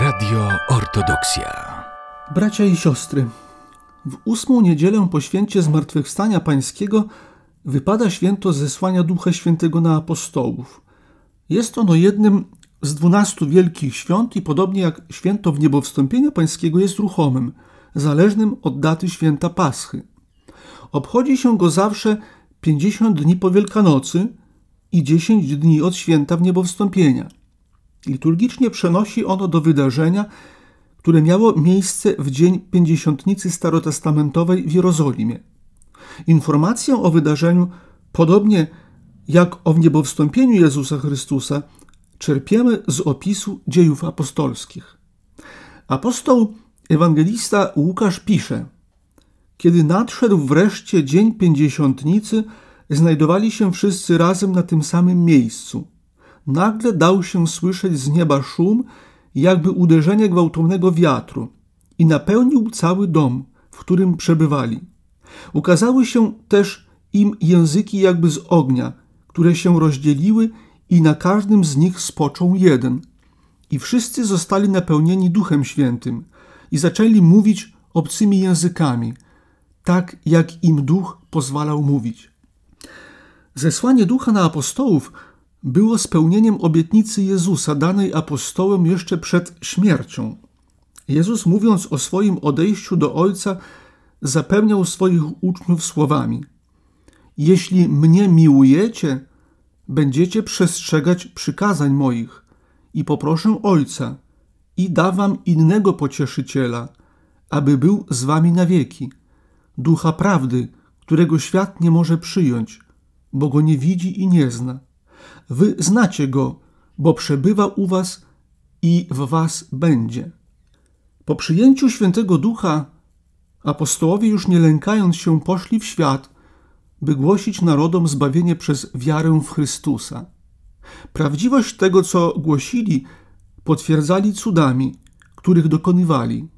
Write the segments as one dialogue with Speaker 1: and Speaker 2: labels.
Speaker 1: Radio Ortodoksja.
Speaker 2: Bracia i siostry, w ósmą niedzielę po święcie Zmartwychwstania Pańskiego wypada święto zesłania Ducha Świętego na apostołów. Jest ono jednym z dwunastu wielkich świąt i podobnie jak święto Wniebowstąpienia Pańskiego jest ruchomym, zależnym od daty święta Paschy. Obchodzi się go zawsze 50 dni po Wielkanocy i 10 dni od święta Wniebowstąpienia. Liturgicznie przenosi ono do wydarzenia, które miało miejsce w dzień pięćdziesiątnicy starotestamentowej w Jerozolimie. Informację o wydarzeniu, podobnie jak o wniebowstąpieniu Jezusa Chrystusa, czerpiemy z opisu dziejów apostolskich. Apostoł ewangelista Łukasz pisze: Kiedy nadszedł wreszcie dzień pięćdziesiątnicy, znajdowali się wszyscy razem na tym samym miejscu. Nagle dał się słyszeć z nieba szum, jakby uderzenie gwałtownego wiatru, i napełnił cały dom, w którym przebywali. Ukazały się też im języki jakby z ognia, które się rozdzieliły i na każdym z nich spoczął jeden. I wszyscy zostali napełnieni Duchem Świętym i zaczęli mówić obcymi językami, tak jak im Duch pozwalał mówić. Zesłanie Ducha na apostołów było spełnieniem obietnicy Jezusa danej apostołem jeszcze przed śmiercią. Jezus, mówiąc o swoim odejściu do Ojca, zapewniał swoich uczniów słowami: Jeśli mnie miłujecie, będziecie przestrzegać przykazań moich, i poproszę Ojca, i da wam innego pocieszyciela, aby był z wami na wieki, ducha prawdy, którego świat nie może przyjąć, bo go nie widzi i nie zna Wy znacie go, bo przebywa u was i w was będzie. Po przyjęciu Świętego Ducha apostołowie już nie lękając się poszli w świat, by głosić narodom zbawienie przez wiarę w Chrystusa. Prawdziwość tego, co głosili, potwierdzali cudami, których dokonywali.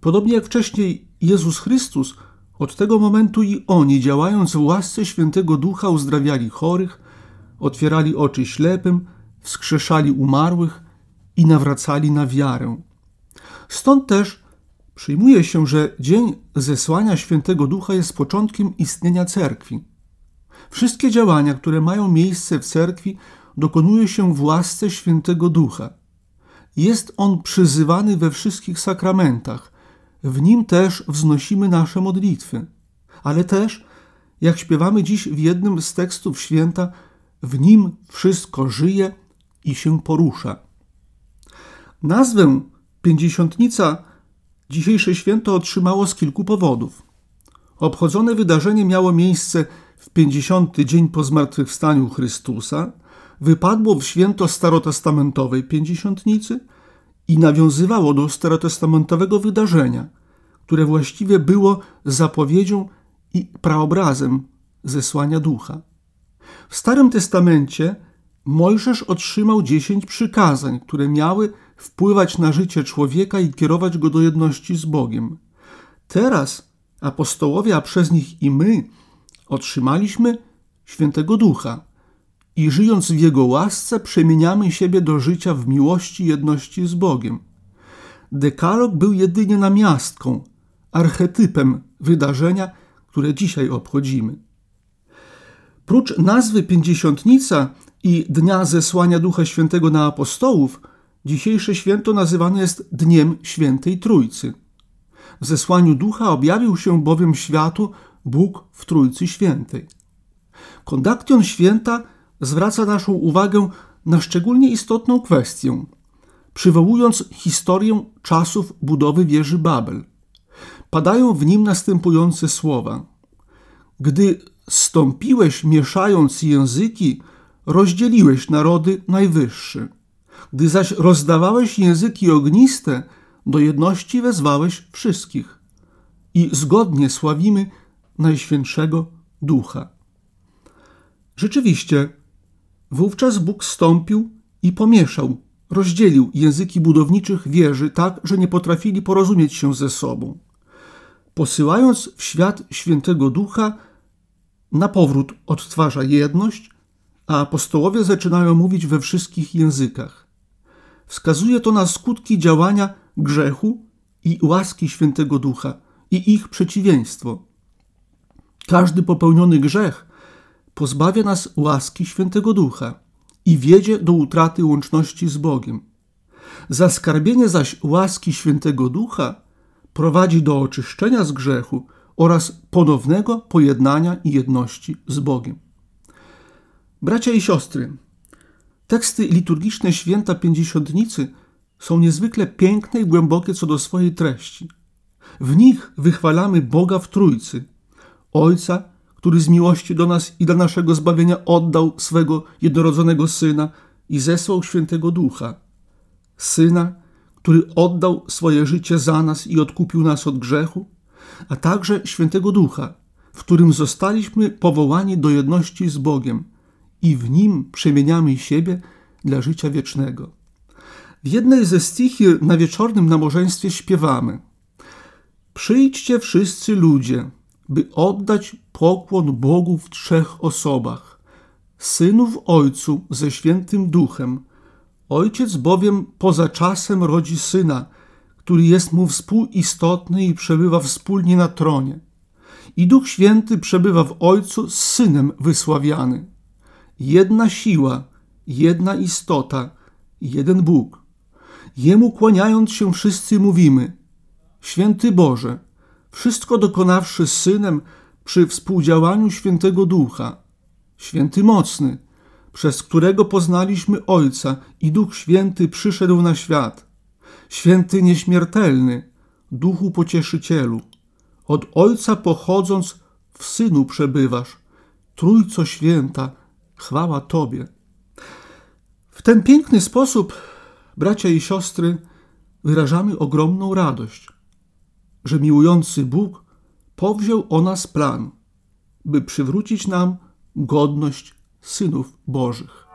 Speaker 2: Podobnie jak wcześniej Jezus Chrystus, od tego momentu i oni, działając w łasce Świętego Ducha, uzdrawiali chorych, otwierali oczy ślepym, wskrzeszali umarłych i nawracali na wiarę. Stąd też przyjmuje się, że dzień zesłania Świętego Ducha jest początkiem istnienia cerkwi. Wszystkie działania, które mają miejsce w cerkwi, dokonuje się w łasce Świętego Ducha. Jest on przyzywany we wszystkich sakramentach. W nim też wznosimy nasze modlitwy. Ale też, jak śpiewamy dziś w jednym z tekstów święta, w nim wszystko żyje i się porusza. Nazwę Pięćdziesiątnica dzisiejsze święto otrzymało z kilku powodów. Obchodzone wydarzenie miało miejsce w pięćdziesiąty dzień po zmartwychwstaniu Chrystusa, wypadło w święto starotestamentowej Pięćdziesiątnicy i nawiązywało do starotestamentowego wydarzenia, które właściwie było zapowiedzią i praobrazem zesłania ducha. W Starym Testamencie Mojżesz otrzymał dziesięć przykazań, które miały wpływać na życie człowieka i kierować go do jedności z Bogiem. Teraz apostołowie, a przez nich i my, otrzymaliśmy świętego ducha i żyjąc w Jego łasce, przemieniamy siebie do życia w miłości jedności z Bogiem. Dekalog był jedynie namiastką, archetypem wydarzenia, które dzisiaj obchodzimy. Prócz nazwy Pięćdziesiątnica i Dnia Zesłania Ducha Świętego na apostołów, dzisiejsze święto nazywane jest Dniem Świętej Trójcy. W zesłaniu Ducha objawił się bowiem światu Bóg w Trójcy Świętej. Kondaktion święta zwraca naszą uwagę na szczególnie istotną kwestię, przywołując historię czasów budowy wieży Babel. Padają w nim następujące słowa. Gdy stąpiłeś mieszając języki, rozdzieliłeś narody najwyższy. Gdy zaś rozdawałeś języki ogniste, do jedności wezwałeś wszystkich. I zgodnie sławimy Najświętszego Ducha. Rzeczywiście, wówczas Bóg stąpił i pomieszał, rozdzielił języki budowniczych wieży tak, że nie potrafili porozumieć się ze sobą. Posyłając w świat świętego Ducha, na powrót odtwarza jedność, a apostołowie zaczynają mówić we wszystkich językach. wskazuje to na skutki działania grzechu i łaski Świętego Ducha i ich przeciwieństwo. Każdy popełniony grzech pozbawia nas łaski Świętego Ducha i wiedzie do utraty łączności z Bogiem. Zaskarbienie zaś łaski Świętego Ducha prowadzi do oczyszczenia z grzechu oraz ponownego pojednania i jedności z Bogiem. Bracia i siostry, teksty liturgiczne święta Pięćdziesiątnicy są niezwykle piękne i głębokie co do swojej treści. W nich wychwalamy Boga w Trójcy, Ojca, który z miłości do nas i dla naszego zbawienia oddał swego jednorodzonego Syna i zesłał Świętego Ducha, Syna, który oddał swoje życie za nas i odkupił nas od grzechu, a także Świętego Ducha, w którym zostaliśmy powołani do jedności z Bogiem i w nim przemieniamy siebie dla życia wiecznego. W jednej ze stichir na wieczornym nabożeństwie śpiewamy Przyjdźcie wszyscy ludzie, by oddać pokłon Bogu w trzech osobach, Synu w Ojcu ze Świętym Duchem. Ojciec bowiem poza czasem rodzi Syna, który jest mu współistotny i przebywa wspólnie na tronie. I Duch Święty przebywa w Ojcu z Synem wysławiany. Jedna siła, jedna istota, jeden Bóg. Jemu kłaniając się wszyscy mówimy: Święty Boże, wszystko dokonawszy Synem przy współdziałaniu Świętego Ducha, Święty Mocny, przez którego poznaliśmy Ojca i Duch Święty przyszedł na świat, Święty Nieśmiertelny, Duchu Pocieszycielu, od Ojca pochodząc w Synu przebywasz, Trójco Święta, chwała Tobie. W ten piękny sposób, bracia i siostry, wyrażamy ogromną radość, że miłujący Bóg powziął o nas plan, by przywrócić nam godność synów Bożych.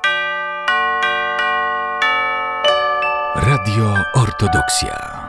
Speaker 1: Radio Ortodoksja.